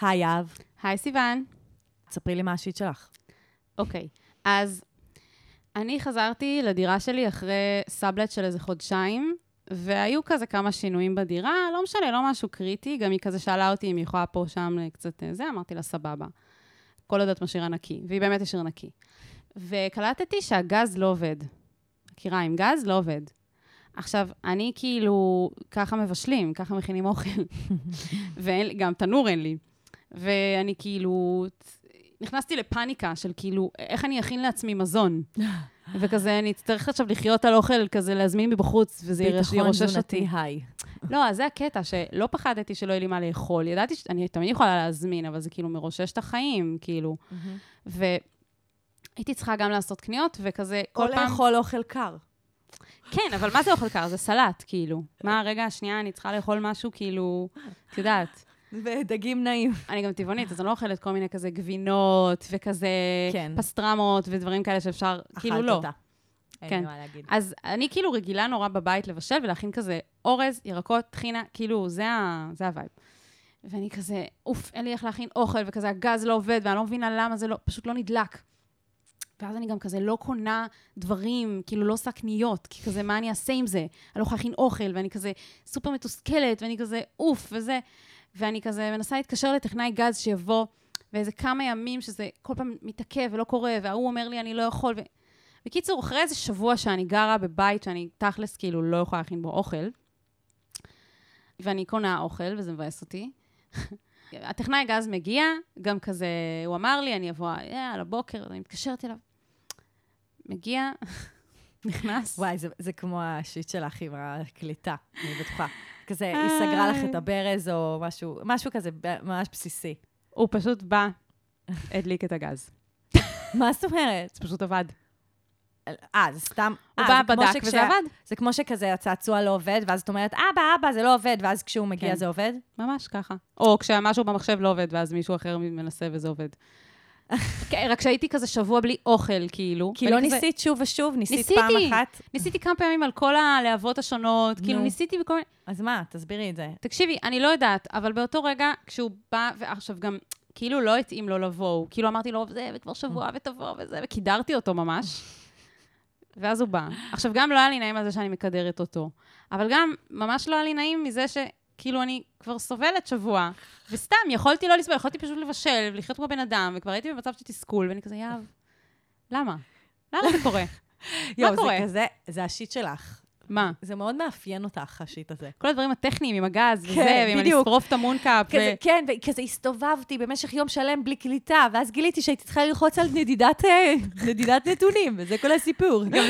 היי, אהב. היי סיוון. ספרי לי מה השיט שלך. אוקיי, אז אני חזרתי לדירה שלי אחרי סאבלט של איזה חודשיים, והיו כזה כמה שינויים בדירה, לא משנה, לא משהו קריטי, גם היא כזה שאלה אותי אם היא יכולה פה, שם, קצת אה, זה, אמרתי לה, סבבה. כל עוד את משאירה נקי, והיא באמת השאירה נקי. וקלטתי שהגז לא עובד. מכירה, עם גז לא עובד. עכשיו, אני כאילו, ככה מבשלים, ככה מכינים אוכל. וגם תנור אין לי. ואני כאילו, נכנסתי לפאניקה של כאילו, איך אני אכין לעצמי מזון? וכזה, אני אצטרך עכשיו לחיות על אוכל, כזה להזמין מבחוץ, וזה ירושש אותי. ביטחון תזונתי, היי. לא, אז זה הקטע, שלא פחדתי שלא יהיה לי מה לאכול. ידעתי שאני תמיד יכולה להזמין, אבל זה כאילו מרושש את החיים, כאילו. והייתי צריכה גם לעשות קניות, וכזה, כל פעם... או לאכול אוכל קר. כן, אבל מה זה אוכל קר? זה סלט, כאילו. מה, רגע, השנייה, אני צריכה לאכול משהו, כאילו, את יודעת. ודגים נעים. אני גם טבעונית, אז אני לא אוכלת כל מיני כזה גבינות, וכזה כן. פסטרמות, ודברים כאלה שאפשר, כאילו לא. אכלת אותה. כן. אז אני כאילו רגילה נורא בבית לבשל ולהכין כזה אורז, ירקות, טחינה, כאילו, זה, ה... זה ה vibe. ואני כזה, אוף, אין לי איך להכין אוכל, וכזה הגז לא עובד, ואני לא מבינה למה זה לא, פשוט לא נדלק. ואז אני גם כזה לא קונה דברים, כאילו לא עושה קניות, כי כזה, מה אני אעשה עם זה? אני לא יכולה להכין אוכל, ואני כזה סופר מתוסכלת, ואני כזה, אוף, וזה. ואני כזה מנסה להתקשר לטכנאי גז שיבוא, ואיזה כמה ימים שזה כל פעם מתעכב ולא קורה, וההוא אומר לי, אני לא יכול. ו... בקיצור, אחרי איזה שבוע שאני גרה בבית, שאני תכלס כאילו לא יכולה להכין בו אוכל, ואני קונה אוכל, וזה מבאס אותי. הטכנאי גז מגיע, גם כזה, הוא אמר לי, אני אבוא, אה, על הבוקר, אני מתקשרת אליו. מגיע, נכנס. וואי, זה, זה כמו השיט שלך עם הקליטה, אני בטוחה. כזה, היא סגרה לך את הברז או משהו, משהו כזה ממש בסיסי. הוא פשוט בא, הדליק את הגז. מה זאת אומרת? זה פשוט עבד. אה, זה סתם... הוא אה, בא, בדק, וזה עבד. זה כמו שכזה הצעצוע לא עובד, ואז את אומרת, אבא, אבא, זה לא עובד, ואז כשהוא מגיע כן. זה עובד? ממש ככה. או כשמשהו במחשב לא עובד, ואז מישהו אחר מנסה וזה עובד. כן, רק שהייתי כזה שבוע בלי אוכל, כאילו. כי לא כזה- ניסית שוב ושוב, ניסית ניסיתי. פעם אחת. ניסיתי כמה פעמים על כל הלהבות השונות, כאילו. ניסיתי בכל מיני... אז מה, תסבירי את זה. תקשיבי, אני לא יודעת, אבל באותו רגע, כשהוא בא, ועכשיו גם, כאילו לא התאים לו לבוא, כאילו אמרתי לו, זה, וכבר שבוע ותבוא וזה, וקידרתי אותו ממש. ואז הוא בא. עכשיו, גם לא היה לי נעים על זה שאני מקדרת אותו, אבל גם ממש לא היה לי נעים מזה שכאילו אני כבר סובלת שבוע, וסתם, יכולתי לא לסבול, יכולתי פשוט לבשל ולחיות כמו בן אדם, וכבר הייתי במצב של תסכול, ואני כזה, יהב, למה? למה זה קורה? זה קורה? כזה, זה השיט שלך. מה? זה מאוד מאפיין אותך, השיט הזה. כל הדברים הטכניים עם הגז וזה, כן, ועם בדיוק. לשרוף את המונקאפ. כזה, כן, וכזה הסתובבתי במשך יום שלם בלי קליטה, ואז גיליתי שהייתי צריכה ללחוץ על נדידת, אה, נדידת נתונים, וזה כל הסיפור. גם,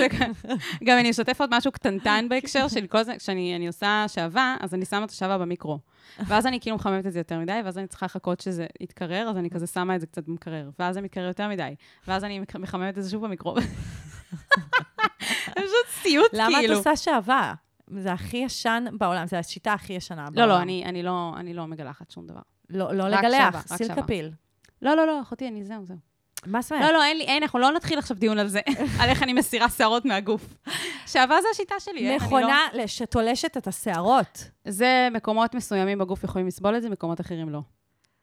גם אני אשתף עוד משהו קטנטן בהקשר של כל זה, כשאני אני עושה שעווה, אז אני שמה את השעווה במיקרו. ואז אני כאילו מחממת את זה יותר מדי, ואז אני צריכה לחכות שזה יתקרר, אז אני כזה שמה את זה קצת במקרר. ואז זה מתקרר יותר מדי. ואז אני מח- מחממת את זה שוב במיקרו. זה פשוט סיוט, למה את כאילו. עושה שעווה? זה הכי ישן בעולם, זו השיטה הכי ישנה לא, בעולם. לא, אני, אני לא, אני לא מגלחת שום דבר. לא, לא רק לגלח, שעווה, רק סילקפיל. לא, לא, לא, אחותי, אני זהו, זהו. מה זאת אומרת? לא, לא, אין לי, אין, אנחנו לא נתחיל עכשיו דיון על זה, על איך אני מסירה שערות מהגוף. שעווה זה השיטה שלי. אני לא- מכונה שתולשת את השערות. זה מקומות מסוימים בגוף יכולים לסבול את זה, מקומות אחרים לא.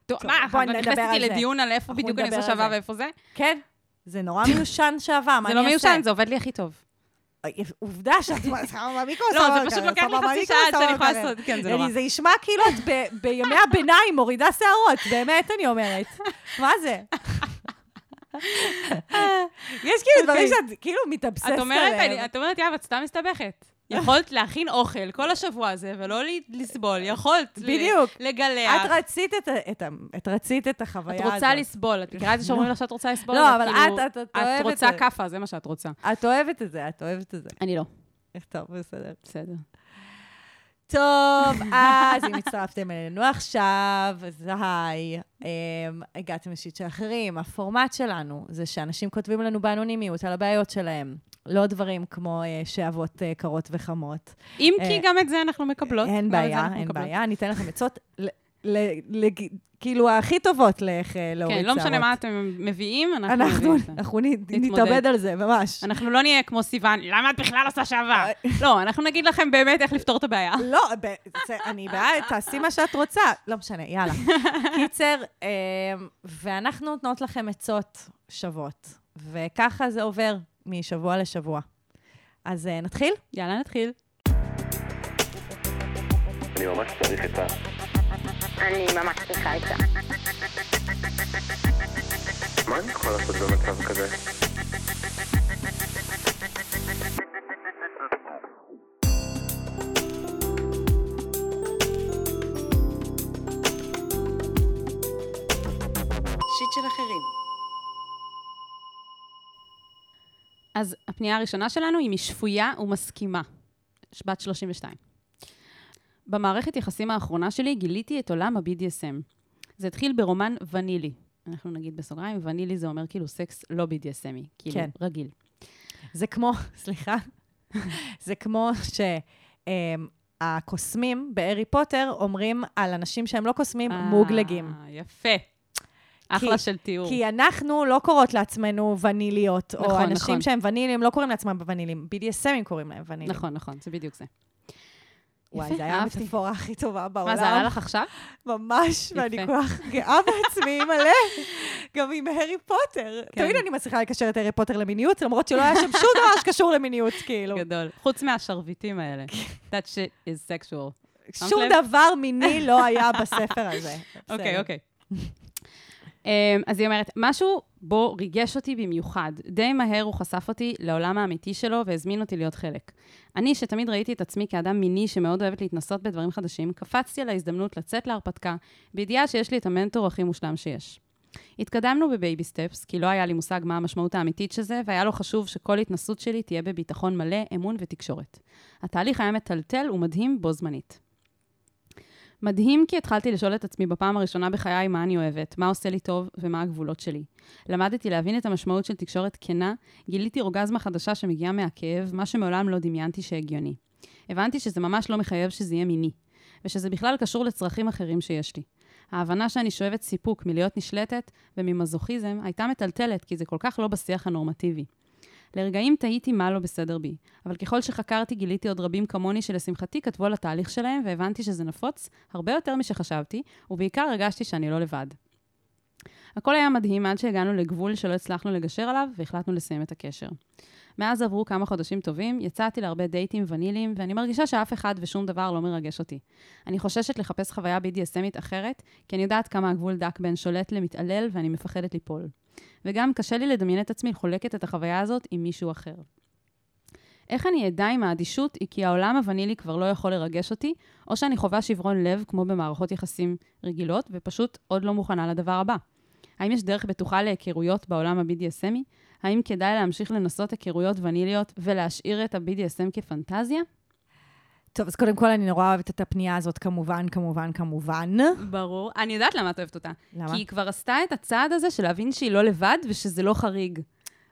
טוב, מה, בואי את נדבר נכנסת על איתי זה. לדיון על איפה בדיוק אני עושה זה. ואיפה זה? כן, זה נורא מיושן שעווה, מה זה אני לא אעשה? מיושן, זה עובד לי הכי טוב. עובדה שאת שמה במיקרו, לא, זה פשוט לוקח לי חצי שעה עד שאני יכולה במקרר. לעשות, כן, זה נורא. זה נשמע כאילו את בימי הביניים מורידה שערות, באמת אני אומרת. מה זה? יש כאילו דברים אוקיי. שאת כאילו מתאבססת עליהם. את אומרת, יאב, את סתם מסתבכת. יכולת להכין אוכל כל השבוע הזה, ולא לסבול, יכולת בדיוק. לגלח. את רצית את את את רצית את החוויה את הזאת. רוצה לסבול. את מכירה את זה שאומרים לך שאת רוצה לסבול? לא, אבל כאילו, את- את- את אוהבת את רוצה את זה. כאפה, זה מה שאת רוצה. את אוהבת את זה, את אוהבת את זה. אני לא. טוב, בסדר. בסדר. טוב, אז אם הצטרפתם אלינו עכשיו, אז היי, um, הגעתם לשיט של אחרים. הפורמט שלנו זה שאנשים כותבים לנו באנונימיות על הבעיות שלהם. לא דברים כמו uh, שאבות uh, קרות וחמות. אם אה, כי גם את זה אנחנו מקבלות. אין בעיה, אין מקבלות. בעיה. אני אתן לכם עצות. ל- ל- לג- כאילו, הכי טובות לאיך אה, להוריד כן, שערות. לא משנה מה אתם מביאים, אנחנו אנחנו. אנחנו. נתאבד על זה, ממש. אנחנו לא נהיה כמו סיוון, למה את בכלל עושה שעבר? אה. לא, אנחנו נגיד לכם באמת איך לפתור את הבעיה. לא, אני בעד, תעשי מה שאת רוצה. לא משנה, יאללה. קיצר, אה, ואנחנו נותנות לכם עצות שוות, וככה זה עובר משבוע לשבוע. אז אה, נתחיל? יאללה, נתחיל. אני ממש צריך עצה. אני ממש צריכה עצה. מה אני יכול לעשות במצב כזה? שיט של אז הפנייה הראשונה שלנו היא משפויה ומסכימה, בת 32. במערכת יחסים האחרונה שלי גיליתי את עולם ה-BDSM. זה התחיל ברומן ונילי. אנחנו נגיד בסוגריים, ונילי זה אומר כאילו סקס לא BDSMי, כאילו כן. רגיל. זה כמו, סליחה, זה כמו שהקוסמים בהארי פוטר אומרים על אנשים שהם לא קוסמים, מוגלגים. אה, יפה. אחלה של תיאור. כי אנחנו לא קוראות לעצמנו וניליות, או נכון, אנשים נכון. שהם ונילים לא קוראים לעצמם ונילים, BDSMים קוראים להם ונילים. נכון, נכון, זה בדיוק זה. וואי, זה היה. המטאפורה הכי טובה בעולם. מה, זה עלה לך עכשיו? ממש. ואני כל כך גאה בעצמי מלא, גם עם הארי פוטר. כן. תמיד אני מצליחה לקשר את הארי פוטר למיניות, למרות שלא היה שם שום דבר שקשור למיניות, כאילו. גדול. חוץ מהשרביטים האלה. That shit is sexual. שום לב? דבר מיני לא היה בספר הזה. אוקיי. אוקיי. אמ, אז היא אומרת, משהו בו ריגש אותי במיוחד. די מהר הוא חשף אותי לעולם האמיתי שלו והזמין אותי להיות חלק. אני, שתמיד ראיתי את עצמי כאדם מיני שמאוד אוהבת להתנסות בדברים חדשים, קפצתי על ההזדמנות לצאת להרפתקה, בידיעה שיש לי את המנטור הכי מושלם שיש. התקדמנו בבייבי סטפס, כי לא היה לי מושג מה המשמעות האמיתית של זה, והיה לו חשוב שכל התנסות שלי תהיה בביטחון מלא, אמון ותקשורת. התהליך היה מטלטל ומדהים בו זמנית. מדהים כי התחלתי לשאול את עצמי בפעם הראשונה בחיי מה אני אוהבת, מה עושה לי טוב ומה הגבולות שלי. למדתי להבין את המשמעות של תקשורת כנה, גיליתי אורגזמה חדשה שמגיעה מהכאב, מה שמעולם לא דמיינתי שהגיוני. הבנתי שזה ממש לא מחייב שזה יהיה מיני, ושזה בכלל קשור לצרכים אחרים שיש לי. ההבנה שאני שואבת סיפוק מלהיות נשלטת וממזוכיזם הייתה מטלטלת, כי זה כל כך לא בשיח הנורמטיבי. לרגעים תהיתי מה לא בסדר בי, אבל ככל שחקרתי גיליתי עוד רבים כמוני שלשמחתי כתבו על התהליך שלהם והבנתי שזה נפוץ הרבה יותר משחשבתי, ובעיקר הרגשתי שאני לא לבד. הכל היה מדהים עד שהגענו לגבול שלא הצלחנו לגשר עליו והחלטנו לסיים את הקשר. מאז עברו כמה חודשים טובים, יצאתי להרבה דייטים ונילים, ואני מרגישה שאף אחד ושום דבר לא מרגש אותי. אני חוששת לחפש חוויה BDSMית אחרת, כי אני יודעת כמה הגבול דק בין שולט למתעלל ואני מפחדת ליפול. וגם קשה לי לדמיין את עצמי חולקת את החוויה הזאת עם מישהו אחר. איך אני אדע אם האדישות היא כי העולם הוונילי כבר לא יכול לרגש אותי, או שאני חווה שברון לב כמו במערכות יחסים רגילות, ופשוט עוד לא מוכנה לדבר הבא. האם יש דרך בטוחה להיכרויות בעולם ה-BDSMי? האם כדאי להמשיך לנסות היכרויות וניליות ולהשאיר את ה-BDSM כפנטזיה? טוב, אז קודם כל אני נורא אוהבת את הפנייה הזאת, כמובן, כמובן, כמובן. ברור. אני יודעת למה את אוהבת אותה. למה? כי היא כבר עשתה את הצעד הזה של להבין שהיא לא לבד ושזה לא חריג.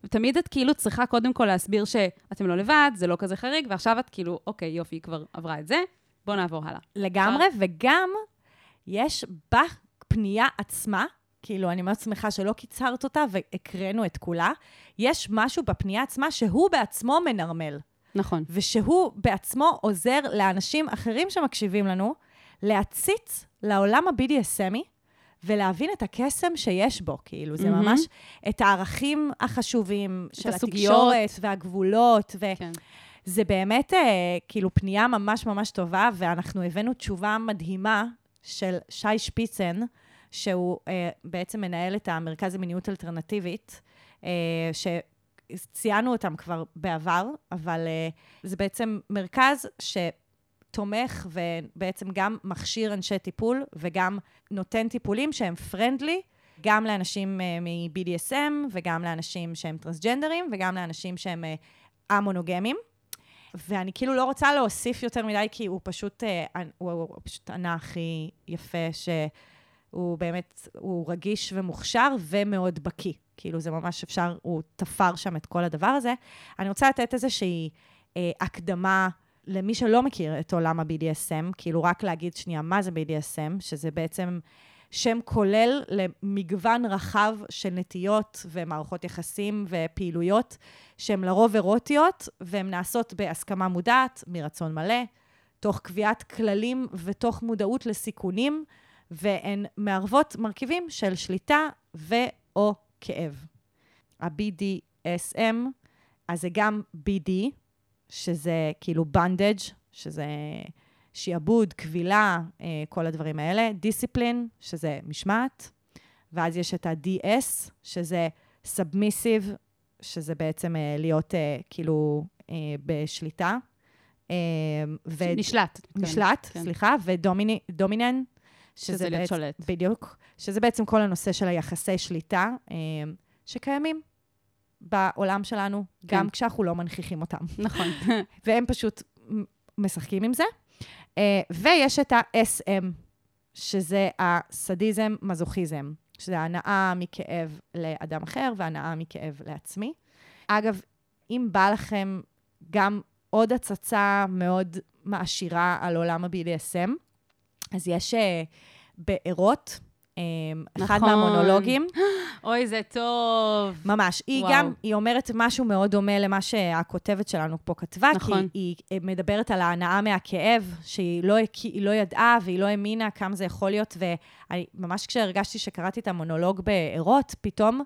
ותמיד את כאילו צריכה קודם כל להסביר שאתם לא לבד, זה לא כזה חריג, ועכשיו את כאילו, אוקיי, יופי, היא כבר עברה את זה, בואו נעבור הלאה. לגמרי, וגם יש בפנייה עצמה, כאילו, אני מאוד שמחה שלא קיצרת אותה והקראנו את כולה, יש משהו בפנייה עצמה שהוא בעצמו מנרמל, נכון. ושהוא בעצמו עוזר לאנשים אחרים שמקשיבים לנו להציץ לעולם ה-BDSMי ולהבין את הקסם שיש בו, כאילו, זה מהמם. ממש את הערכים החשובים של הסוגיות. התקשורת והגבולות, ו... כן. זה באמת אה, כאילו פנייה ממש ממש טובה, ואנחנו הבאנו תשובה מדהימה של שי שפיצן, שהוא אה, בעצם מנהל את המרכז למיניות אלטרנטיבית, אה, שציינו אותם כבר בעבר, אבל אה, זה בעצם מרכז שתומך ובעצם גם מכשיר אנשי טיפול וגם נותן טיפולים שהם פרנדלי. גם לאנשים אה, מ-BDSM וגם לאנשים שהם טרנסג'נדרים וגם לאנשים שהם אה, א-מונוגמים. ואני כאילו לא רוצה להוסיף יותר מדי, כי הוא פשוט, אה, הוא, הוא פשוט ענה הכי יפה, שהוא באמת, הוא רגיש ומוכשר ומאוד בקיא. כאילו, זה ממש אפשר, הוא תפר שם את כל הדבר הזה. אני רוצה לתת איזושהי אה, הקדמה למי שלא מכיר את עולם ה-BDSM, כאילו רק להגיד שנייה מה זה BDSM, שזה בעצם שם כולל למגוון רחב של נטיות ומערכות יחסים ופעילויות שהן לרוב אירוטיות, והן נעשות בהסכמה מודעת, מרצון מלא, תוך קביעת כללים ותוך מודעות לסיכונים, והן מערבות מרכיבים של שליטה ו/או כאב. ה-BDSM, אז זה גם BD, שזה כאילו בנדג', שזה שיעבוד, כבילה, אה, כל הדברים האלה, דיסציפלין, שזה משמעת, ואז יש את ה-DS, שזה סאבמיסיב, שזה בעצם אה, להיות אה, כאילו בשליטה. ו... נשלט. נשלט, כן. סליחה, ודומינן, שזה, להיות שולט. בדיוק. שזה בעצם כל הנושא של היחסי שליטה שקיימים בעולם שלנו, כן. גם כשאנחנו לא מנכיחים אותם. נכון. והם פשוט משחקים עם זה. Uh, ויש את ה-SM, שזה הסדיזם, מזוכיזם, שזה הנאה מכאב לאדם אחר והנאה מכאב לעצמי. אגב, אם בא לכם גם עוד הצצה מאוד מעשירה על עולם ה-BDSM, אז יש uh, בארות, אחד נכון. מהמונולוגים. אוי, זה טוב. ממש. היא וואו. גם, היא אומרת משהו מאוד דומה למה שהכותבת שלנו פה כתבה, נכון. כי היא, היא מדברת על ההנאה מהכאב, שהיא לא, לא ידעה והיא לא האמינה כמה זה יכול להיות, וממש כשהרגשתי שקראתי את המונולוג בערות, פתאום,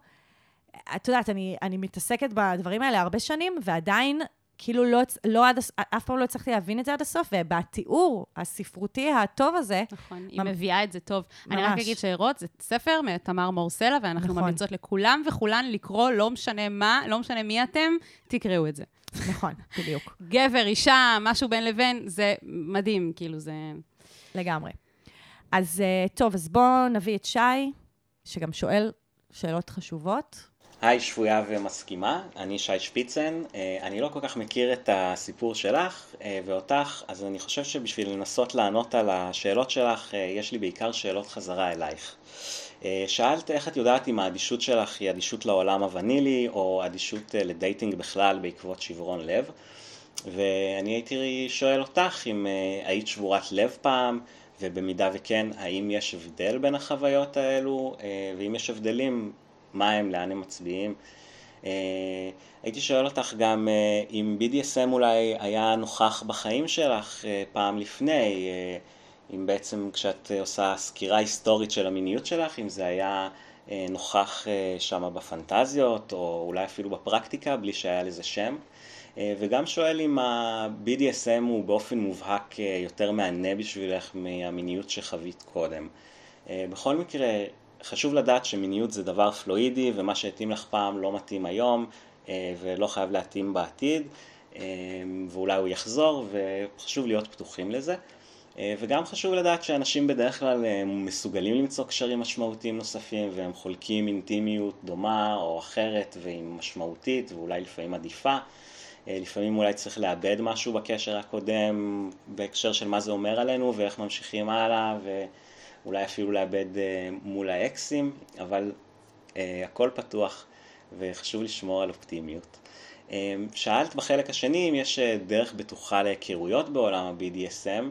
את יודעת, אני, אני מתעסקת בדברים האלה הרבה שנים, ועדיין כאילו לא, לא עד, אף פעם לא הצלחתי להבין את זה עד הסוף, ובתיאור הספרותי הטוב הזה... נכון, היא מביאה את זה טוב. ממש. אני רק אגיד שערות זה ספר מתמר מורסלה, ואנחנו נכון. ממליצות לכולם וכולן לקרוא, לא משנה מה, לא משנה מי אתם, תקראו את זה. נכון, בדיוק. גבר, אישה, משהו בין לבין, זה מדהים, כאילו זה... לגמרי. אז אה, טוב, אז בואו נביא את שי, שגם שואל שאלות חשובות. היי, שבויה ומסכימה, אני שי שפיצן. אה, אני לא כל כך מכיר את הסיפור שלך אה, ואותך, אז אני חושב שבשביל לנסות לענות על השאלות שלך, אה, יש לי בעיקר שאלות חזרה אלייך. שאלת איך את יודעת אם האדישות שלך היא אדישות לעולם הוונילי, או אדישות לדייטינג בכלל בעקבות שברון לב. ואני הייתי שואל אותך אם היית שבורת לב פעם, ובמידה וכן, האם יש הבדל בין החוויות האלו, ואם יש הבדלים, מה הם, לאן הם מצביעים. Uh, הייתי שואל אותך גם uh, אם BDSM אולי היה נוכח בחיים שלך uh, פעם לפני, אם בעצם כשאת עושה סקירה היסטורית של המיניות שלך, אם זה היה נוכח שם בפנטזיות, או אולי אפילו בפרקטיקה, בלי שהיה לזה שם. וגם שואל אם ה-BDSM הוא באופן מובהק יותר מהנה בשבילך מהמיניות שחווית קודם. בכל מקרה, חשוב לדעת שמיניות זה דבר פלואידי, ומה שהתאים לך פעם לא מתאים היום, אה, ולא חייב להתאים בעתיד, אה, ואולי הוא יחזור, וחשוב להיות פתוחים לזה. אה, וגם חשוב לדעת שאנשים בדרך כלל מסוגלים למצוא קשרים משמעותיים נוספים, והם חולקים אינטימיות דומה או אחרת, והיא משמעותית, ואולי לפעמים עדיפה. לפעמים אולי צריך לאבד משהו בקשר הקודם, בהקשר של מה זה אומר עלינו, ואיך ממשיכים הלאה, ו... אולי אפילו לאבד אה, מול האקסים, אבל אה, הכל פתוח וחשוב לשמור על אופטימיות. אה, שאלת בחלק השני אם יש דרך בטוחה להיכרויות בעולם ה-BDSM.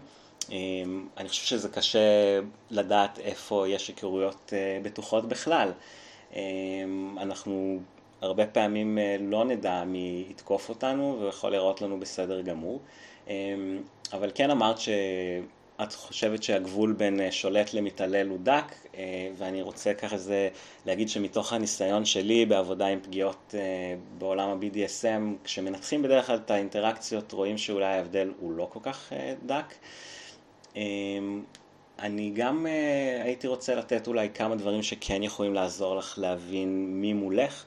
אני חושב שזה קשה לדעת איפה יש היכרויות בטוחות בכלל. אנחנו הרבה פעמים לא נדע מי יתקוף אותנו ויכול להיראות לנו בסדר גמור. אבל כן אמרת ש... את חושבת שהגבול בין אה, שולט למתעלל הוא דק, אה, ואני רוצה ככה זה להגיד שמתוך הניסיון שלי בעבודה עם פגיעות אה, בעולם ה-BDSM, כשמנתחים בדרך כלל את האינטראקציות, רואים שאולי ההבדל הוא לא כל כך דק. אני גם הייתי רוצה לתת אולי כמה דברים שכן יכולים לעזור לך להבין מי מולך,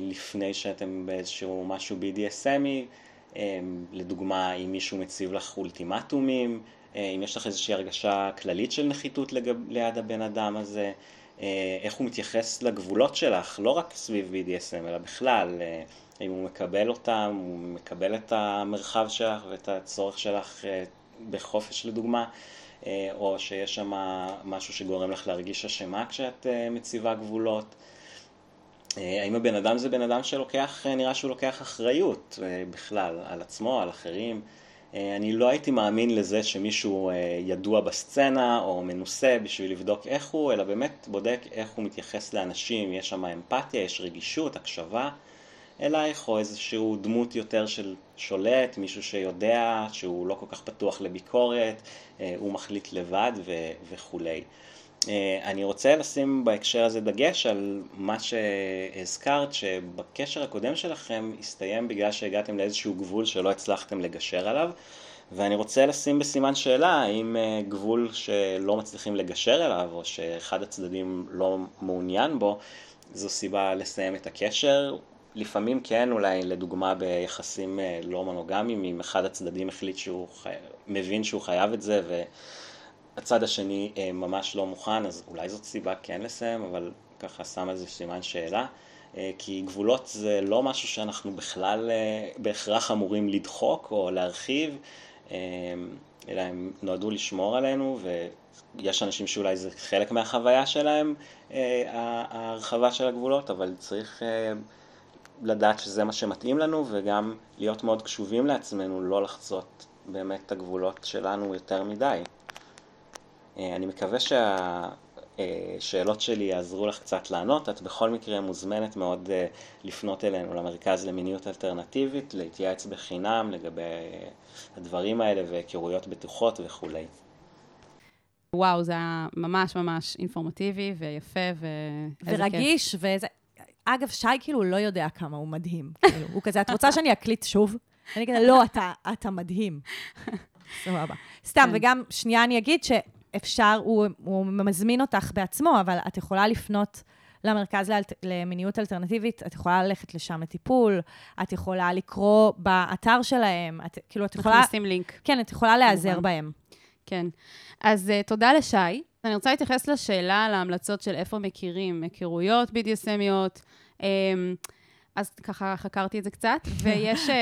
לפני שאתם באיזשהו משהו BDSMי. לדוגמה, אם מישהו מציב לך אולטימטומים, אם יש לך איזושהי הרגשה כללית של נחיתות לגב, ליד הבן אדם הזה, אה, איך הוא מתייחס לגבולות שלך, לא רק סביב BDSM, אלא בכלל, אה, אם הוא מקבל אותם, הוא מקבל את המרחב שלך ואת הצורך שלך בחופש לדוגמה, או שיש שם משהו שגורם לך להרגיש אשמה כשאת מציבה גבולות. האם הבן אדם זה בן אדם שלוקח, נראה שהוא לוקח אחריות בכלל, על עצמו, על אחרים. אה, אני לא הייתי מאמין לזה שמישהו אה, ידוע בסצנה או מנוסה בשביל לבדוק איך הוא, אלא באמת בודק איך הוא מתייחס לאנשים, יש שם אמפתיה, יש רגישות, הקשבה אלייך, או איזשהו דמות יותר של שולט, מישהו שיודע שהוא לא כל כך פתוח לביקורת, אה, הוא מחליט לבד ו- וכולי. אני רוצה לשים בהקשר הזה דגש על מה שהזכרת, שבקשר הקודם שלכם הסתיים בגלל שהגעתם לאיזשהו גבול שלא הצלחתם לגשר עליו, ואני רוצה לשים בסימן שאלה האם גבול שלא מצליחים לגשר אליו, או שאחד הצדדים לא מעוניין בו, זו סיבה לסיים את הקשר. לפעמים כן, אולי לדוגמה ביחסים לא מונוגמיים, אם אחד הצדדים החליט שהוא חי... מבין שהוא חייב את זה, ו... הצד השני אה, ממש לא מוכן, אז אולי זאת סיבה כן לסיים, אבל ככה שם איזה סימן שאלה. אה, כי גבולות זה לא משהו שאנחנו בכלל אה, בהכרח אמורים לדחוק או להרחיב, אלא הם נועדו לשמור עלינו, ויש אנשים שאולי זה חלק מהחוויה שלהם, ההרחבה של הגבולות, אבל צריך לדעת שזה מה שמתאים לנו, וגם להיות מאוד קשובים לעצמנו, לא לחצות באמת את הגבולות שלנו יותר מדי. אה, אני מקווה שהשאלות שלי יעזרו לך קצת לענות. את בכל מקרה מוזמנת מאוד אה, לפנות אלינו למרכז למיניות אלטרנטיבית, להתייעץ בחינם לגבי הדברים האלה והיכרויות בטוחות וכולי. וואו, זה היה ממש ממש אינפורמטיבי ויפה ו... ורגיש, וזה... אגב, שי כאילו לא יודע כמה הוא מדהים. כאילו, הוא כזה, את רוצה שאני אקליט שוב? אני כזה, לא, אתה, אתה מדהים. סבבה. סתם, כן. וגם, שנייה אני אגיד ש... אפשר, הוא, הוא מזמין אותך בעצמו, אבל את יכולה לפנות למרכז לאלט, למיניות אלטרנטיבית, את יכולה ללכת לשם לטיפול, את יכולה לקרוא באתר שלהם, את, כאילו, את יכולה... נשים לינק. כן, את יכולה להיעזר בהם. כן. אז uh, תודה לשי. אני רוצה להתייחס לשאלה על ההמלצות של איפה מכירים, היכרויות BDSMיות. Um, אז ככה חקרתי את זה קצת, ויש, אה,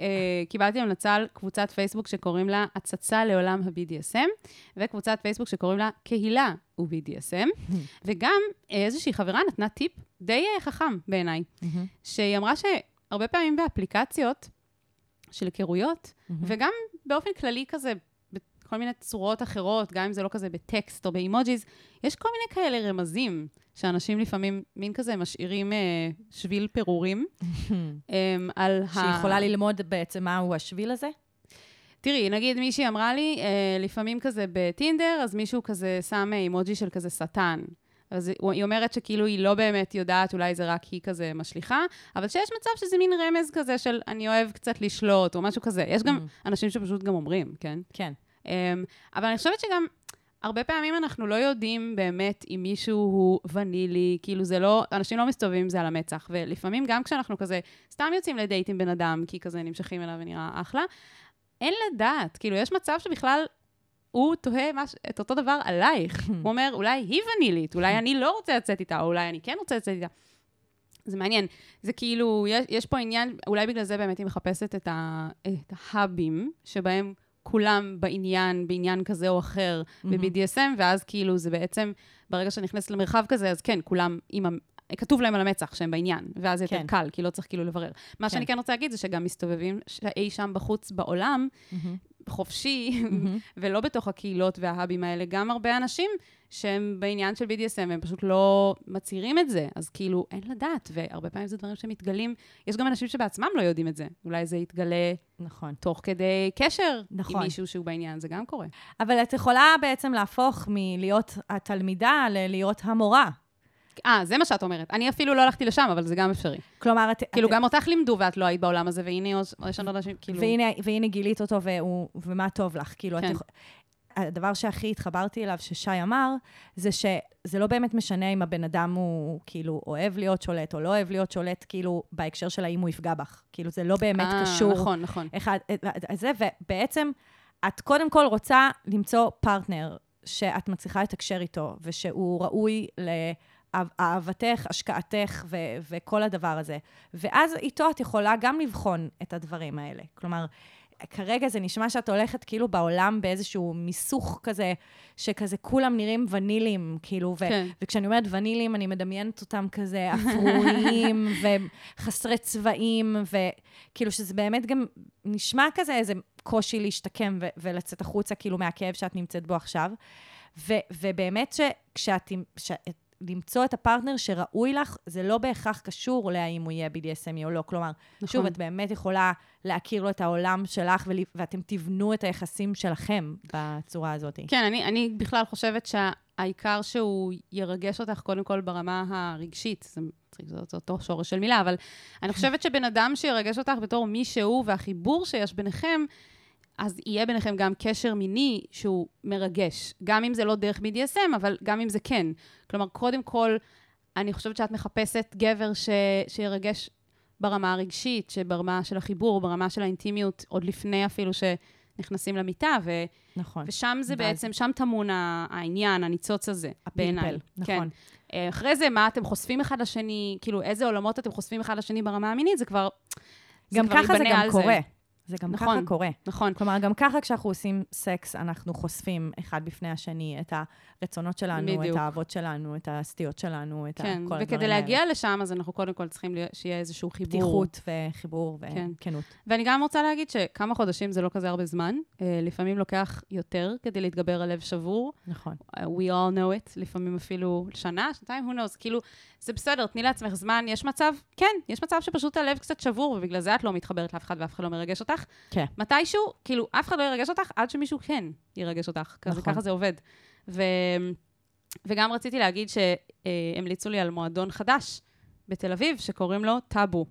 אה, קיבלתי המלצה על קבוצת פייסבוק שקוראים לה הצצה לעולם ה-BDSM, וקבוצת פייסבוק שקוראים לה קהילה ו-BDSM, וגם איזושהי חברה נתנה טיפ די אה, חכם בעיניי, שהיא אמרה שהרבה פעמים באפליקציות של היכרויות, וגם באופן כללי כזה, בכל מיני צורות אחרות, גם אם זה לא כזה בטקסט או באימוג'יז, יש כל מיני כאלה רמזים. שאנשים לפעמים מין כזה משאירים אה, שביל פירורים אה, על ה... שיכולה ללמוד בעצם מהו השביל הזה? תראי, נגיד מישהי אמרה לי, אה, לפעמים כזה בטינדר, אז מישהו כזה שם אה, אימוג'י של כזה שטן. אז היא אומרת שכאילו היא לא באמת יודעת, אולי זה רק היא כזה משליכה, אבל שיש מצב שזה מין רמז כזה של אני אוהב קצת לשלוט, או משהו כזה. יש גם mm. אנשים שפשוט גם אומרים, כן? כן. Um, אבל אני חושבת שגם הרבה פעמים אנחנו לא יודעים באמת אם מישהו הוא ונילי, כאילו זה לא, אנשים לא מסתובבים עם זה על המצח, ולפעמים גם כשאנחנו כזה סתם יוצאים לדייט עם בן אדם, כי כזה נמשכים אליו ונראה אחלה, אין לדעת, כאילו יש מצב שבכלל הוא תוהה מש... את אותו דבר עלייך. הוא אומר, אולי היא ונילית, אולי אני לא רוצה לצאת איתה, או אולי אני כן רוצה לצאת איתה. זה מעניין. זה כאילו, יש, יש פה עניין, אולי בגלל זה באמת היא מחפשת את, ה, את ההאבים, שבהם כולם בעניין, בעניין כזה או אחר mm-hmm. ב-BDSM, ואז כאילו זה בעצם, ברגע שנכנסת למרחב כזה, אז כן, כולם עם ה... כתוב להם על המצח שהם בעניין, ואז יותר כן. קל, כי לא צריך כאילו לברר. מה כן. שאני כן רוצה להגיד זה שגם מסתובבים אי שם בחוץ בעולם, mm-hmm. חופשי. ולא בתוך הקהילות וההאבים האלה, גם הרבה אנשים שהם בעניין של BDSM, הם פשוט לא מצהירים את זה, אז כאילו, אין לדעת, והרבה פעמים זה דברים שמתגלים, יש גם אנשים שבעצמם לא יודעים את זה. אולי זה יתגלה נכון. תוך כדי קשר נכון. עם מישהו שהוא בעניין, זה גם קורה. אבל את יכולה בעצם להפוך מלהיות התלמידה ללהיות המורה. אה, זה מה שאת אומרת. אני אפילו לא הלכתי לשם, אבל זה גם אפשרי. כלומר, את... כאילו, את... גם אותך לימדו ואת לא היית בעולם הזה, והנה יש לנו אנשים, כאילו... והנה, והנה גילית אותו, והוא, ומה טוב לך. כאילו, כן. את... הדבר שהכי התחברתי אליו, ששי אמר, זה שזה לא באמת משנה אם הבן אדם הוא כאילו אוהב להיות שולט או לא אוהב להיות שולט, כאילו, בהקשר של האם הוא יפגע בך. כאילו, זה לא באמת 아, אה, קשור. נכון, נכון. אחד, זה, ובעצם, את קודם כל רוצה למצוא פרטנר שאת מצליחה לתקשר איתו, ושהוא ראוי ל... אהבתך, השקעתך ו- וכל הדבר הזה. ואז איתו את יכולה גם לבחון את הדברים האלה. כלומר, כרגע זה נשמע שאת הולכת כאילו בעולם באיזשהו מיסוך כזה, שכזה כולם נראים ונילים, כאילו, ו- כן. וכשאני אומרת ונילים, אני מדמיינת אותם כזה אפרויים וחסרי צבעים, וכאילו שזה באמת גם נשמע כזה איזה קושי להשתקם ו- ולצאת החוצה, כאילו, מהכאב שאת נמצאת בו עכשיו. ו- ובאמת שכשאת... ש- למצוא את הפרטנר שראוי לך, זה לא בהכרח קשור להאם הוא יהיה BDSMי או לא. כלומר, נכון. שוב, את באמת יכולה להכיר לו את העולם שלך, ול- ואתם תבנו את היחסים שלכם בצורה הזאת. כן, אני, אני בכלל חושבת שהעיקר שהוא ירגש אותך קודם כל ברמה הרגשית. זה מצחיק, זה זה אותו שורש של מילה, אבל אני חושבת שבן אדם שירגש אותך בתור מי שהוא, והחיבור שיש ביניכם, אז יהיה ביניכם גם קשר מיני שהוא מרגש. גם אם זה לא דרך BDSM, אבל גם אם זה כן. כלומר, קודם כל, אני חושבת שאת מחפשת גבר ש... שירגש ברמה הרגשית, שברמה של החיבור, ברמה של האינטימיות, עוד לפני אפילו שנכנסים למיטה, ו... נכון. ושם זה ואז- בעצם, שם טמון העניין, הניצוץ הזה, בעיניי. הפלפל, כן. נכון. אה, אחרי זה, מה אתם חושפים אחד לשני, כאילו, איזה עולמות אתם חושפים אחד לשני ברמה המינית, זה כבר... גם כבר ככה זה גם קורה. זה גם נכון. ככה קורה. נכון. כלומר, גם ככה כשאנחנו עושים סקס, אנחנו חושפים אחד בפני השני את הרצונות שלנו, בדיוק. את האהבות שלנו, את הסטיות שלנו, את כן, כל הדברים וכדי האלה. להגיע לשם, אז אנחנו קודם כל צריכים שיהיה איזשהו חיבור. פתיחות וחיבור כן. וכנות. ואני גם רוצה להגיד שכמה חודשים זה לא כזה הרבה זמן. אה, לפעמים לוקח יותר כדי להתגבר על לב שבור. נכון. Uh, we all know it, לפעמים אפילו שנה, שנתיים, who knows, כאילו, זה בסדר, תני לעצמך זמן, יש מצב, כן, יש מצב שפשוט הלב קצת שבור, ובגלל זה את לא מתחברת לאף אחד ואף אחד לא מרגש אותך. כן. מתישהו, כאילו, אף אחד לא ירגש אותך עד שמישהו כן ירגש אותך, נכון. ככה זה עובד. ו... וגם רציתי להגיד שהמליצו לי על מועדון חדש בתל אביב, שקוראים לו טאבו.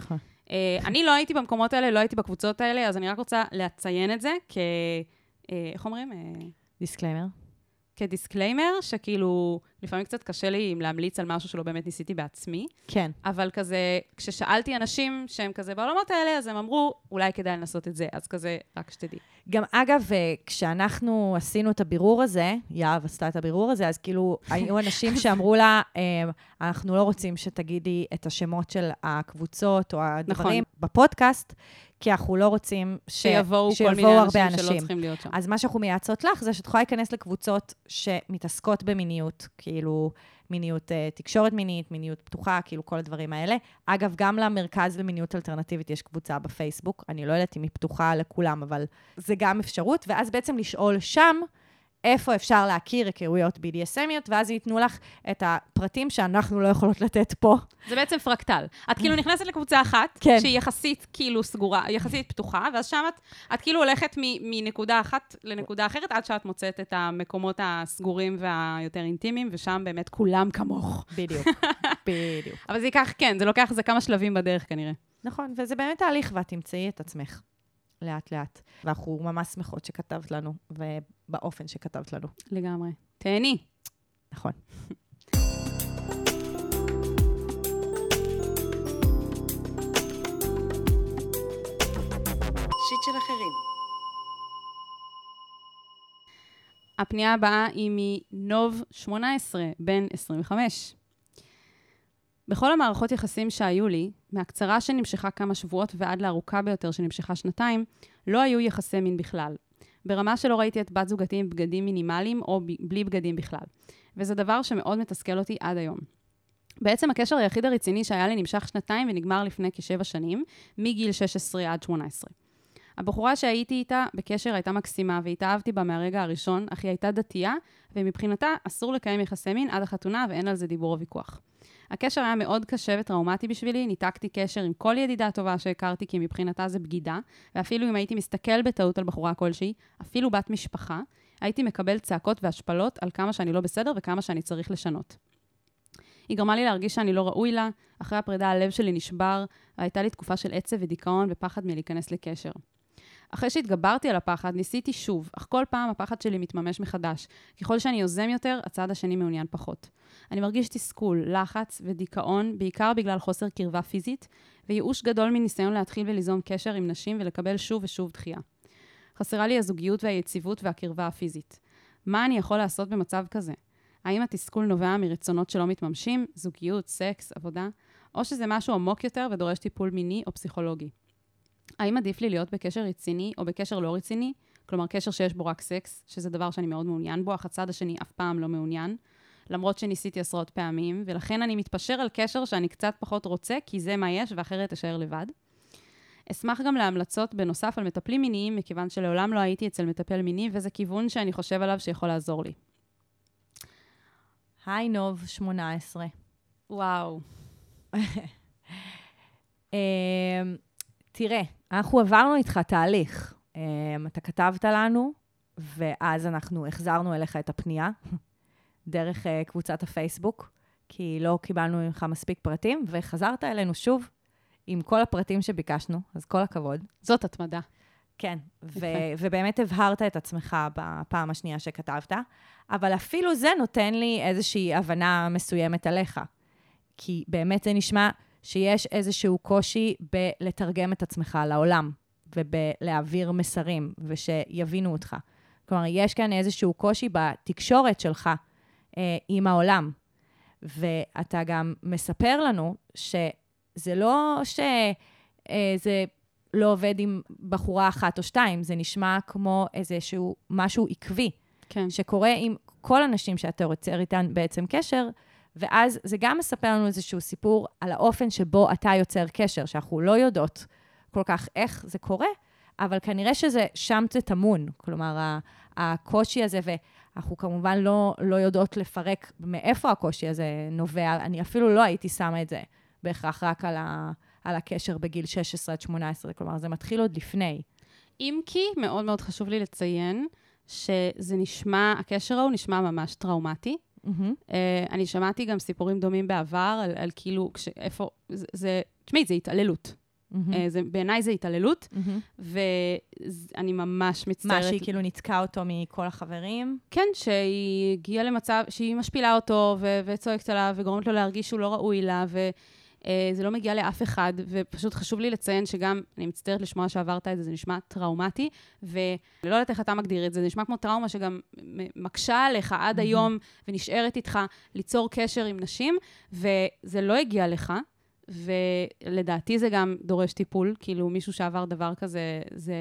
נכון. אה, אני לא הייתי במקומות האלה, לא הייתי בקבוצות האלה, אז אני רק רוצה לציין את זה כ... אה, איך אומרים? אה, Disclaimer. כ disclaimer, שכאילו, לפעמים קצת קשה לי אם להמליץ על משהו שלא באמת ניסיתי בעצמי, כן. אבל כזה, כששאלתי אנשים שהם כזה בעולמות האלה, אז הם אמרו, אולי כדאי לנסות את זה, אז כזה, רק שתדעי. גם אגב, אה, כשאנחנו עשינו את הבירור הזה, יהב עשתה את הבירור הזה, אז כאילו, היו אנשים שאמרו לה, אה, אנחנו לא רוצים שתגידי את השמות של הקבוצות או הדברים נכון. בפודקאסט, כי אנחנו לא רוצים ש... שיבואו כל שיבואו מיני הרבה אנשים שלא צריכים להיות שם. אז מה שאנחנו מייעצות לך זה שאת יכולה להיכנס לקבוצות שמתעסקות במיניות, כאילו מיניות, אה, תקשורת מינית, מיניות פתוחה, כאילו כל הדברים האלה. אגב, גם למרכז למיניות אלטרנטיבית יש קבוצה בפייסבוק, אני לא יודעת אם היא פתוחה לכולם, אבל זה גם אפשרות, ואז בעצם לשאול שם, איפה אפשר להכיר היכרויות BDSMיות, ואז ייתנו לך את הפרטים שאנחנו לא יכולות לתת פה. זה בעצם פרקטל. את כאילו נכנסת לקבוצה אחת, כן. שהיא יחסית כאילו סגורה, יחסית פתוחה, ואז שם את, את כאילו הולכת מ, מנקודה אחת לנקודה אחרת, עד שאת מוצאת את המקומות הסגורים והיותר אינטימיים, ושם באמת כולם כמוך. בדיוק, בדיוק. אבל זה ייקח, כן, זה לוקח איזה כמה שלבים בדרך כנראה. נכון, וזה באמת תהליך, ואת תמצאי את עצמך לאט-לאט. ואנחנו ממש שמחות שכתבת לנו, ובאופן שכתבת לנו. לגמרי. תהני. נכון. שיט של אחרים. הפנייה הבאה היא מנוב 18, בן 25. בכל המערכות יחסים שהיו לי, מהקצרה שנמשכה כמה שבועות ועד לארוכה ביותר שנמשכה שנתיים, לא היו יחסי מין בכלל. ברמה שלא ראיתי את בת זוגתי עם בגדים מינימליים או ב- בלי בגדים בכלל. וזה דבר שמאוד מתסכל אותי עד היום. בעצם הקשר היחיד הרציני שהיה לי נמשך שנתיים ונגמר לפני כשבע שנים, מגיל 16 עד 18. הבחורה שהייתי איתה בקשר הייתה מקסימה והתאהבתי בה מהרגע הראשון, אך היא הייתה דתייה, ומבחינתה אסור לקיים יחסי מין עד החתונה ואין על זה דיבור או ויכוח. הקשר היה מאוד קשה וטראומטי בשבילי, ניתקתי קשר עם כל ידידה טובה שהכרתי כי מבחינתה זה בגידה, ואפילו אם הייתי מסתכל בטעות על בחורה כלשהי, אפילו בת משפחה, הייתי מקבל צעקות והשפלות על כמה שאני לא בסדר וכמה שאני צריך לשנות. היא גרמה לי להרגיש שאני לא ראוי לה, אחרי הפרידה הלב שלי נשבר, והייתה לי תקופה של עצב ודיכאון ופחד מלהיכנס לקשר. אחרי שהתגברתי על הפחד, ניסיתי שוב, אך כל פעם הפחד שלי מתממש מחדש. ככל שאני יוזם יותר, הצד השני מעוניין פחות. אני מרגיש תסכול, לחץ ודיכאון, בעיקר בגלל חוסר קרבה פיזית, וייאוש גדול מניסיון להתחיל וליזום קשר עם נשים ולקבל שוב ושוב דחייה. חסרה לי הזוגיות והיציבות והקרבה הפיזית. מה אני יכול לעשות במצב כזה? האם התסכול נובע מרצונות שלא מתממשים, זוגיות, סקס, עבודה, או שזה משהו עמוק יותר ודורש טיפול מיני או פסיכולוגי? האם עדיף לי להיות בקשר רציני או בקשר לא רציני? כלומר, קשר שיש בו רק סקס, שזה דבר שאני מאוד מעוניין בו, אך הצד השני אף פעם לא מעוניין. למרות שניסיתי עשרות פעמים, ולכן אני מתפשר על קשר שאני קצת פחות רוצה, כי זה מה יש, ואחרת אשאר לבד. אשמח גם להמלצות בנוסף על מטפלים מיניים, מכיוון שלעולם לא הייתי אצל מטפל מיני, וזה כיוון שאני חושב עליו שיכול לעזור לי. היי נוב, 18. וואו. תראה, אנחנו עברנו איתך תהליך. אמ, אתה כתבת לנו, ואז אנחנו החזרנו אליך את הפנייה דרך אה, קבוצת הפייסבוק, כי לא קיבלנו ממך מספיק פרטים, וחזרת אלינו שוב עם כל הפרטים שביקשנו, אז כל הכבוד. זאת התמדה. כן, ו- ובאמת הבהרת את עצמך בפעם השנייה שכתבת, אבל אפילו זה נותן לי איזושהי הבנה מסוימת עליך. כי באמת זה נשמע שיש איזשהו קושי בלתרגם את עצמך לעולם, ובלהעביר מסרים, ושיבינו אותך. כלומר, יש כאן איזשהו קושי בתקשורת שלך אה, עם העולם. ואתה גם מספר לנו שזה לא שזה אה, לא עובד עם בחורה אחת או שתיים, זה נשמע כמו איזשהו משהו עקבי, כן. שקורה עם כל הנשים שאתה יוצר איתן בעצם קשר, ואז זה גם מספר לנו איזשהו סיפור על האופן שבו אתה יוצר קשר, שאנחנו לא יודעות כל כך איך זה קורה, אבל כנראה שזה שם זה טמון. כלומר, הקושי הזה, ואנחנו כמובן לא, לא יודעות לפרק מאיפה הקושי הזה נובע, אני אפילו לא הייתי שמה את זה בהכרח רק על, ה, על הקשר בגיל 16 עד 18, כלומר, זה מתחיל עוד לפני. אם כי מאוד מאוד חשוב לי לציין שזה נשמע, הקשר ההוא נשמע ממש טראומטי. Mm-hmm. Uh, אני שמעתי גם סיפורים דומים בעבר, על, על כאילו, כש, איפה, זה, זה תשמעי, זה התעללות. Mm-hmm. זה, בעיניי זה התעללות, mm-hmm. ואני ממש מצטערת. מה, שהיא כאילו ניתקה אותו מכל החברים? כן, שהיא הגיעה למצב שהיא משפילה אותו ו- וצועקת עליו וגורמת לו להרגיש שהוא לא ראוי לה, וזה לא מגיע לאף אחד, ופשוט חשוב לי לציין שגם, אני מצטערת לשמוע שעברת את זה, זה נשמע טראומטי, ולא יודעת איך אתה מגדיר את זה, זה נשמע כמו טראומה שגם מקשה עליך עד היום ונשארת איתך ליצור קשר עם נשים, וזה לא הגיע לך. ולדעתי זה גם דורש טיפול, כאילו מישהו שעבר דבר כזה, זה,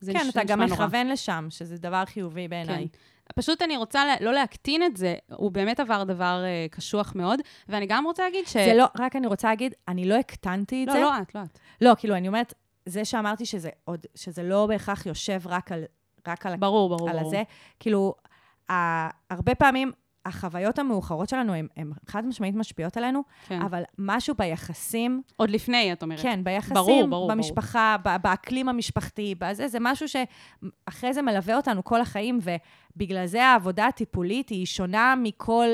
זה כן, נש- אתה גם נשמע נורא. מכוון לשם, שזה דבר חיובי בעיניי. כן. פשוט אני רוצה לא להקטין את זה, הוא באמת עבר דבר uh, קשוח מאוד, ואני גם רוצה להגיד ש... זה לא, רק אני רוצה להגיד, אני לא הקטנתי את לא, זה. לא את, לא את. לא, כאילו, אני אומרת, זה שאמרתי שזה עוד, שזה לא בהכרח יושב רק על, רק על, ברור, ברור, על ברור. הזה, כאילו, ה, הרבה פעמים החוויות המאוחרות שלנו הן חד משמעית משפיעות עלינו, כן. אבל משהו ביחסים, עוד לפני, את אומרת. כן, ביחסים, ברור, ברור, במשפחה, ברור. באקלים המשפחתי, בזה, זה משהו שאחרי זה מלווה אותנו כל החיים, ובגלל זה העבודה הטיפולית היא שונה מכל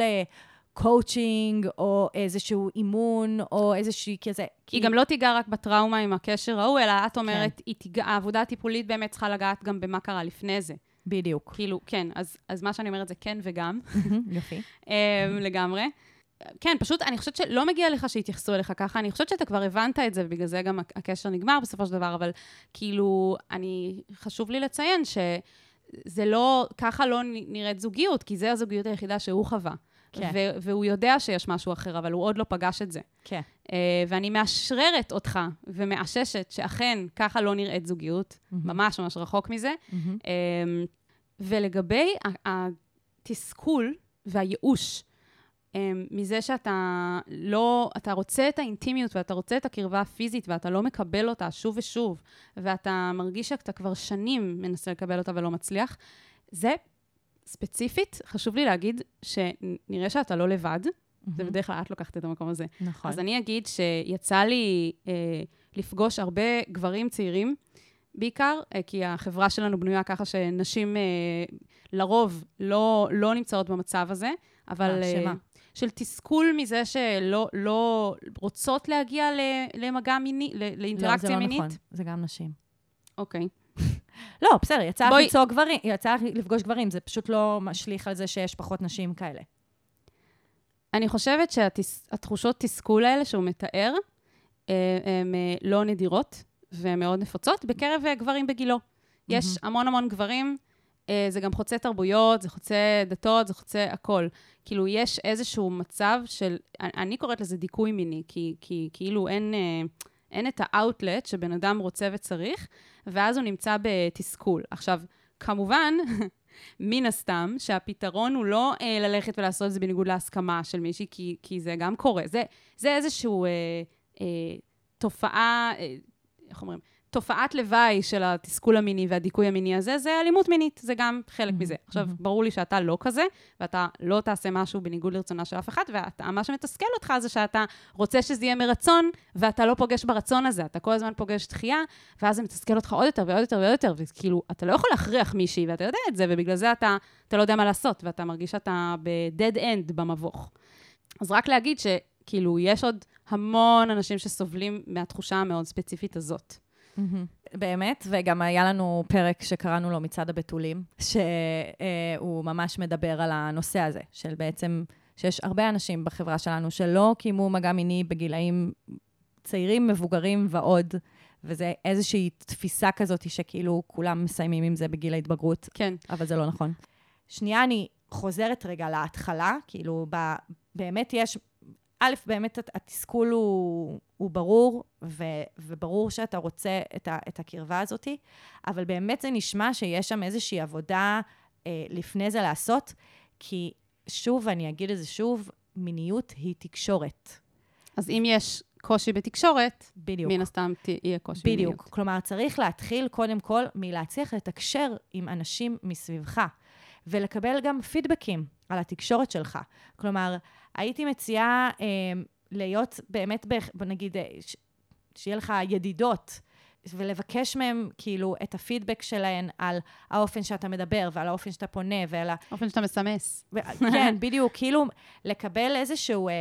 קואוצ'ינג, או איזשהו אימון, או איזושהי כזה. היא גם לא תיגע רק בטראומה עם הקשר ההוא, אלא את אומרת, היא תיגע, העבודה הטיפולית באמת צריכה לגעת גם במה קרה לפני זה. בדיוק. כאילו, כן, אז, אז מה שאני אומרת זה כן וגם, יופי. אמ, לגמרי. כן, פשוט, אני חושבת שלא מגיע לך שיתייחסו אליך ככה, אני חושבת שאתה כבר הבנת את זה, ובגלל זה גם הקשר נגמר בסופו של דבר, אבל כאילו, אני, חשוב לי לציין שזה לא, ככה לא נראית זוגיות, כי זו הזוגיות היחידה שהוא חווה. כן. ו- והוא יודע שיש משהו אחר, אבל הוא עוד לא פגש את זה. כן. Uh, ואני מאשררת אותך ומאששת שאכן ככה לא נראית זוגיות, ממש ממש רחוק מזה. Um, ולגבי ה- התסכול והייאוש um, מזה שאתה לא, אתה רוצה את האינטימיות ואתה רוצה את הקרבה הפיזית ואתה לא מקבל אותה שוב ושוב, ואתה מרגיש שאתה כבר שנים מנסה לקבל אותה ולא מצליח, זה ספציפית, חשוב לי להגיד שנראה שאתה לא לבד, זה בדרך כלל את לוקחת את המקום הזה. נכון. אז אני אגיד שיצא לי אה, לפגוש הרבה גברים צעירים, בעיקר אה, כי החברה שלנו בנויה ככה שנשים אה, לרוב לא, לא נמצאות במצב הזה, אבל... אה, שמה? של תסכול מזה שלא לא רוצות להגיע ל, למגע מיני, ל, לא, לאינטראקציה זה לא מינית. נכון, זה גם נשים. אוקיי. לא, בסדר, יצא בואי- למצוא גברים, יצא לך לפגוש גברים, זה פשוט לא משליך על זה שיש פחות נשים כאלה. אני חושבת שהתחושות תסכול האלה שהוא מתאר, אה, הן אה, לא נדירות והן מאוד נפוצות בקרב אה, גברים בגילו. יש המון המון גברים, אה, זה גם חוצה תרבויות, זה חוצה דתות, זה חוצה הכל. כאילו, יש איזשהו מצב של, אני- אני קוראת לזה דיכוי מיני, כי, כי כאילו אין, אה, אין את האאוטלט שבן אדם רוצה וצריך, ואז הוא נמצא בתסכול. עכשיו, כמובן, מן הסתם, שהפתרון הוא לא אה, ללכת ולעשות את זה בניגוד להסכמה של מישהי, כי, כי זה גם קורה. זה, זה איזשהו אה, אה, תופעה, אה, איך אומרים? תופעת לוואי של התסכול המיני והדיכוי המיני הזה, זה אלימות מינית, זה גם חלק מזה. עכשיו, ברור לי שאתה לא כזה, ואתה לא תעשה משהו בניגוד לרצונה של אף אחד, ומה שמתסכל אותך זה שאתה רוצה שזה יהיה מרצון, ואתה לא פוגש ברצון הזה, אתה כל הזמן פוגש דחייה, ואז זה מתסכל אותך עוד יותר ועוד יותר ועוד יותר, וכאילו, אתה לא יכול להכריח מישהי, ואתה יודע את זה, ובגלל זה אתה, אתה לא יודע מה לעשות, ואתה מרגיש שאתה ב-dead end במבוך. אז רק להגיד שכאילו, יש עוד המון אנשים שסובלים מהתחושה המאוד ספציפית הזאת. באמת, וגם היה לנו פרק שקראנו לו מצעד הבתולים, שהוא ממש מדבר על הנושא הזה, של בעצם, שיש הרבה אנשים בחברה שלנו שלא קיימו מגע מיני בגילאים צעירים, מבוגרים ועוד, וזה איזושהי תפיסה כזאת שכאילו כולם מסיימים עם זה בגיל ההתבגרות, כן. אבל זה לא נכון. שנייה, אני חוזרת רגע להתחלה, כאילו, ב, באמת יש א', באמת התסכול הוא, הוא ברור, ו, וברור שאתה רוצה את, ה, את הקרבה הזאת, אבל באמת זה נשמע שיש שם איזושהי עבודה אה, לפני זה לעשות, כי שוב, אני אגיד את זה שוב, מיניות היא תקשורת. אז אם יש קושי בתקשורת, בדיוק. מן הסתם יהיה קושי בדיוק. במיניות. בדיוק. כלומר, צריך להתחיל קודם כל מלהצליח לתקשר עם אנשים מסביבך, ולקבל גם פידבקים על התקשורת שלך. כלומר, הייתי מציעה אה, להיות באמת, ב, בוא נגיד, אה, ש, שיהיה לך ידידות, ולבקש מהם כאילו את הפידבק שלהן על האופן שאתה מדבר ועל האופן שאתה פונה ועל ה... אופן שאתה מסמס. ו- כן, בדיוק, כאילו לקבל איזשהו, אה,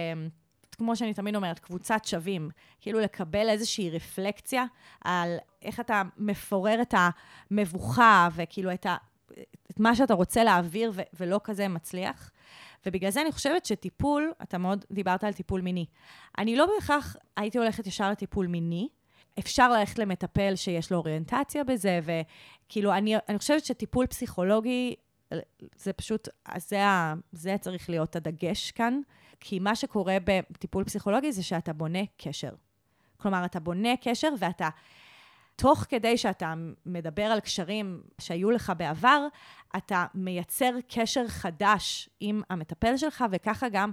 כמו שאני תמיד אומרת, קבוצת שווים. כאילו לקבל איזושהי רפלקציה על איך אתה מפורר את המבוכה וכאילו את, ה, את מה שאתה רוצה להעביר ו- ולא כזה מצליח. ובגלל זה אני חושבת שטיפול, אתה מאוד דיברת על טיפול מיני. אני לא בהכרח הייתי הולכת ישר לטיפול מיני. אפשר ללכת למטפל שיש לו אוריינטציה בזה, וכאילו, אני, אני חושבת שטיפול פסיכולוגי, זה פשוט, זה, ה, זה צריך להיות הדגש כאן, כי מה שקורה בטיפול פסיכולוגי זה שאתה בונה קשר. כלומר, אתה בונה קשר ואתה, תוך כדי שאתה מדבר על קשרים שהיו לך בעבר, אתה מייצר קשר חדש עם המטפל שלך, וככה גם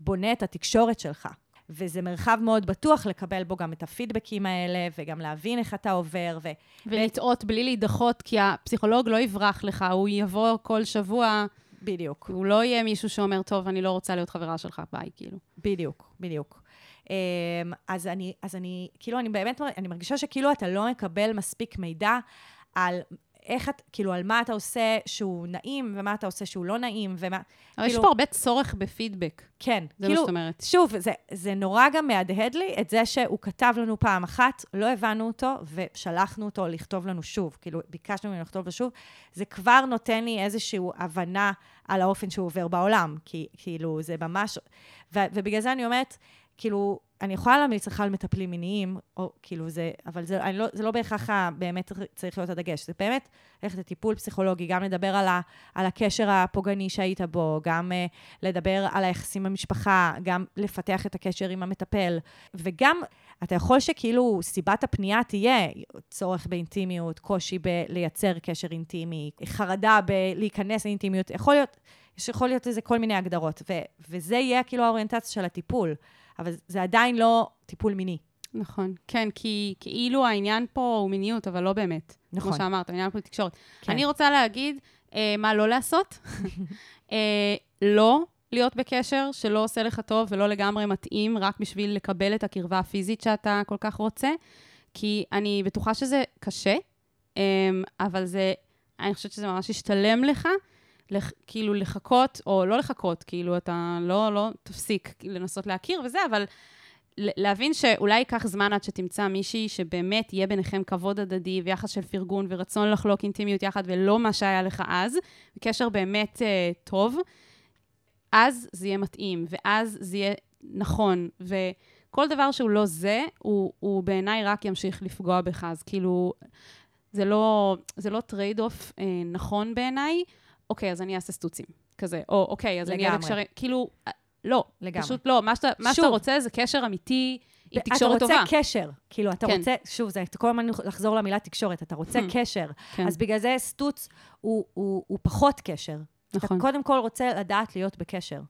בונה את התקשורת שלך. וזה מרחב מאוד בטוח לקבל בו גם את הפידבקים האלה, וגם להבין איך אתה עובר. ו... ולטעות בלי להידחות, כי הפסיכולוג לא יברח לך, הוא יבוא כל שבוע. בדיוק. הוא לא יהיה מישהו שאומר, טוב, אני לא רוצה להיות חברה שלך, ביי, כאילו. בדיוק, בדיוק. אז אני, אז אני, כאילו, אני באמת, אני מרגישה שכאילו אתה לא מקבל מספיק מידע על איך את, כאילו, על מה אתה עושה שהוא נעים, ומה אתה עושה שהוא לא נעים, ומה... אבל כאילו, יש פה הרבה צורך בפידבק. כן. זה כאילו, מה שאת אומרת. שוב, זה, זה נורא גם מהדהד לי את זה שהוא כתב לנו פעם אחת, לא הבנו אותו, ושלחנו אותו לכתוב לנו שוב. כאילו, ביקשנו ממנו לכתוב לו שוב. זה כבר נותן לי איזושהי הבנה על האופן שהוא עובר בעולם. כי, כאילו, זה ממש... ו, ובגלל זה אני אומרת, כאילו, אני יכולה להמליץ לך על מטפלים מיניים, או כאילו זה, אבל זה, לא, זה לא בהכרח באמת צריך להיות הדגש. זה באמת ללכת לטיפול פסיכולוגי, גם לדבר על, ה, על הקשר הפוגעני שהיית בו, גם uh, לדבר על היחסים במשפחה, גם לפתח את הקשר עם המטפל, וגם אתה יכול שכאילו סיבת הפנייה תהיה צורך באינטימיות, קושי בלייצר קשר אינטימי, חרדה בלהיכנס לאינטימיות, יכול להיות, יכול להיות איזה כל מיני הגדרות, ו, וזה יהיה כאילו האוריינטציה של הטיפול. אבל זה עדיין לא טיפול מיני. נכון, כן, כי כאילו העניין פה הוא מיניות, אבל לא באמת. נכון. כמו שאמרת, העניין פה הוא תקשורת. כן. אני רוצה להגיד אה, מה לא לעשות. אה, לא להיות בקשר שלא עושה לך טוב ולא לגמרי מתאים, רק בשביל לקבל את הקרבה הפיזית שאתה כל כך רוצה, כי אני בטוחה שזה קשה, אה, אבל זה, אני חושבת שזה ממש ישתלם לך. לח, כאילו לחכות, או לא לחכות, כאילו אתה לא, לא תפסיק לנסות להכיר וזה, אבל להבין שאולי ייקח זמן עד שתמצא מישהי שבאמת יהיה ביניכם כבוד הדדי ויחס של פרגון ורצון לחלוק אינטימיות יחד ולא מה שהיה לך אז, קשר באמת uh, טוב, אז זה יהיה מתאים, ואז זה יהיה נכון, וכל דבר שהוא לא זה, הוא, הוא בעיניי רק ימשיך לפגוע בך, אז כאילו, זה לא, זה לא trade-off אה, נכון בעיניי. אוקיי, אז אני אעשה סטוצים, כזה. או אוקיי, אז אני אהיה בקשרים, כאילו, לא, לגמרי. פשוט לא. מה שאתה, מה שאתה רוצה זה קשר אמיתי, היא תקשורת טובה. אתה רוצה קשר, כאילו, אתה כן. רוצה, שוב, זה כל הזמן לחזור למילה תקשורת, אתה רוצה המ. קשר. כן. אז בגלל זה סטוץ הוא, הוא, הוא פחות קשר. נכון. אתה קודם כל רוצה לדעת להיות בקשר.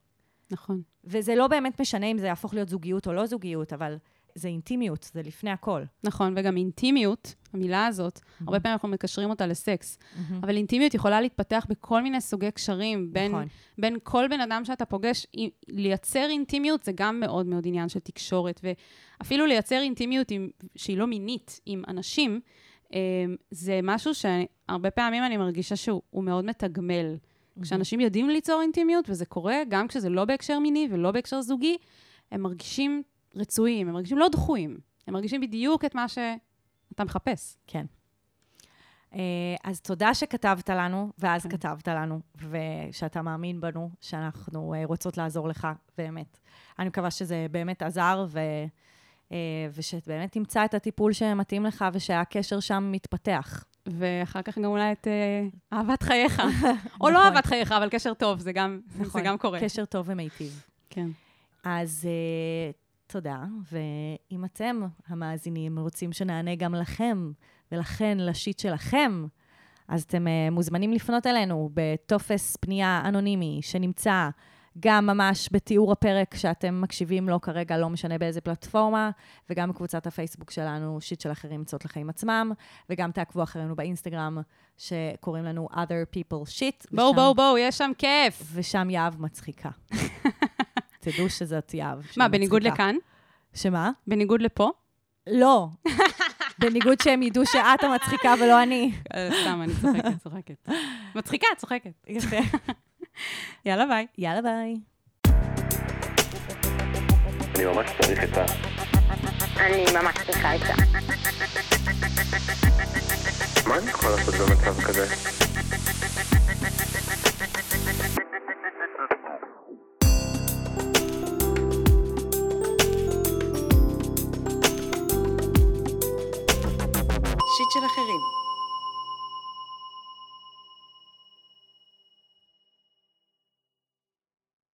נכון. וזה לא באמת משנה אם זה יהפוך להיות זוגיות או לא זוגיות, אבל זה אינטימיות, זה לפני הכל. נכון, וגם אינטימיות, המילה הזאת, הרבה פעמים אנחנו מקשרים אותה לסקס, אבל אינטימיות יכולה להתפתח בכל מיני סוגי קשרים, בין, נכון. בין כל בן אדם שאתה פוגש. לייצר אינטימיות זה גם מאוד מאוד עניין של תקשורת, ואפילו לייצר אינטימיות עם, שהיא לא מינית עם אנשים, אה, זה משהו שהרבה פעמים אני מרגישה שהוא הוא מאוד מתגמל. כשאנשים יודעים ליצור אינטימיות, וזה קורה גם כשזה לא בהקשר מיני ולא בהקשר זוגי, הם מרגישים רצויים, הם מרגישים לא דחויים. הם מרגישים בדיוק את מה שאתה מחפש. כן. אה, אז תודה שכתבת לנו, ואז כתבת לנו, ושאתה מאמין בנו, שאנחנו אה, רוצות לעזור לך, באמת. אני מקווה שזה באמת עזר, ו... אה, ושבאמת תמצא את הטיפול שמתאים לך, ושהקשר שם מתפתח. ואחר כך גם אולי את אה, אהבת חייך. או לא נכון. אהבת חייך, אבל קשר טוב, זה גם, זה גם קורה. קשר טוב ומיטיב. כן. אז uh, תודה, ואם אתם, המאזינים, רוצים שנענה גם לכם, ולכן לשיט שלכם, אז אתם uh, מוזמנים לפנות אלינו בטופס פנייה אנונימי שנמצא גם ממש בתיאור הפרק שאתם מקשיבים לו כרגע, לא משנה באיזה פלטפורמה, וגם בקבוצת הפייסבוק שלנו, שיט של אחרים יוצאות לחיים עצמם, וגם תעקבו אחרינו באינסטגרם, שקוראים לנו other people shit. בואו, ושם- בואו, בואו, יש שם כיף. ושם יהב מצחיקה. תדעו שזאת יהב. מה, בניגוד. לכאן? שמה? בניגוד לפה? לא. בניגוד שהם ידעו שאת המצחיקה ולא אני. אה, סתם, אני צוחקת, צוחקת. מצחיקה, צוחקת. יפה. יאללה, ביי. יאללה ביי. אני ממש צריך את ה... אני ממש צריכה עצה. מה אני יכול לעשות במצב כזה? שיט של אחרים.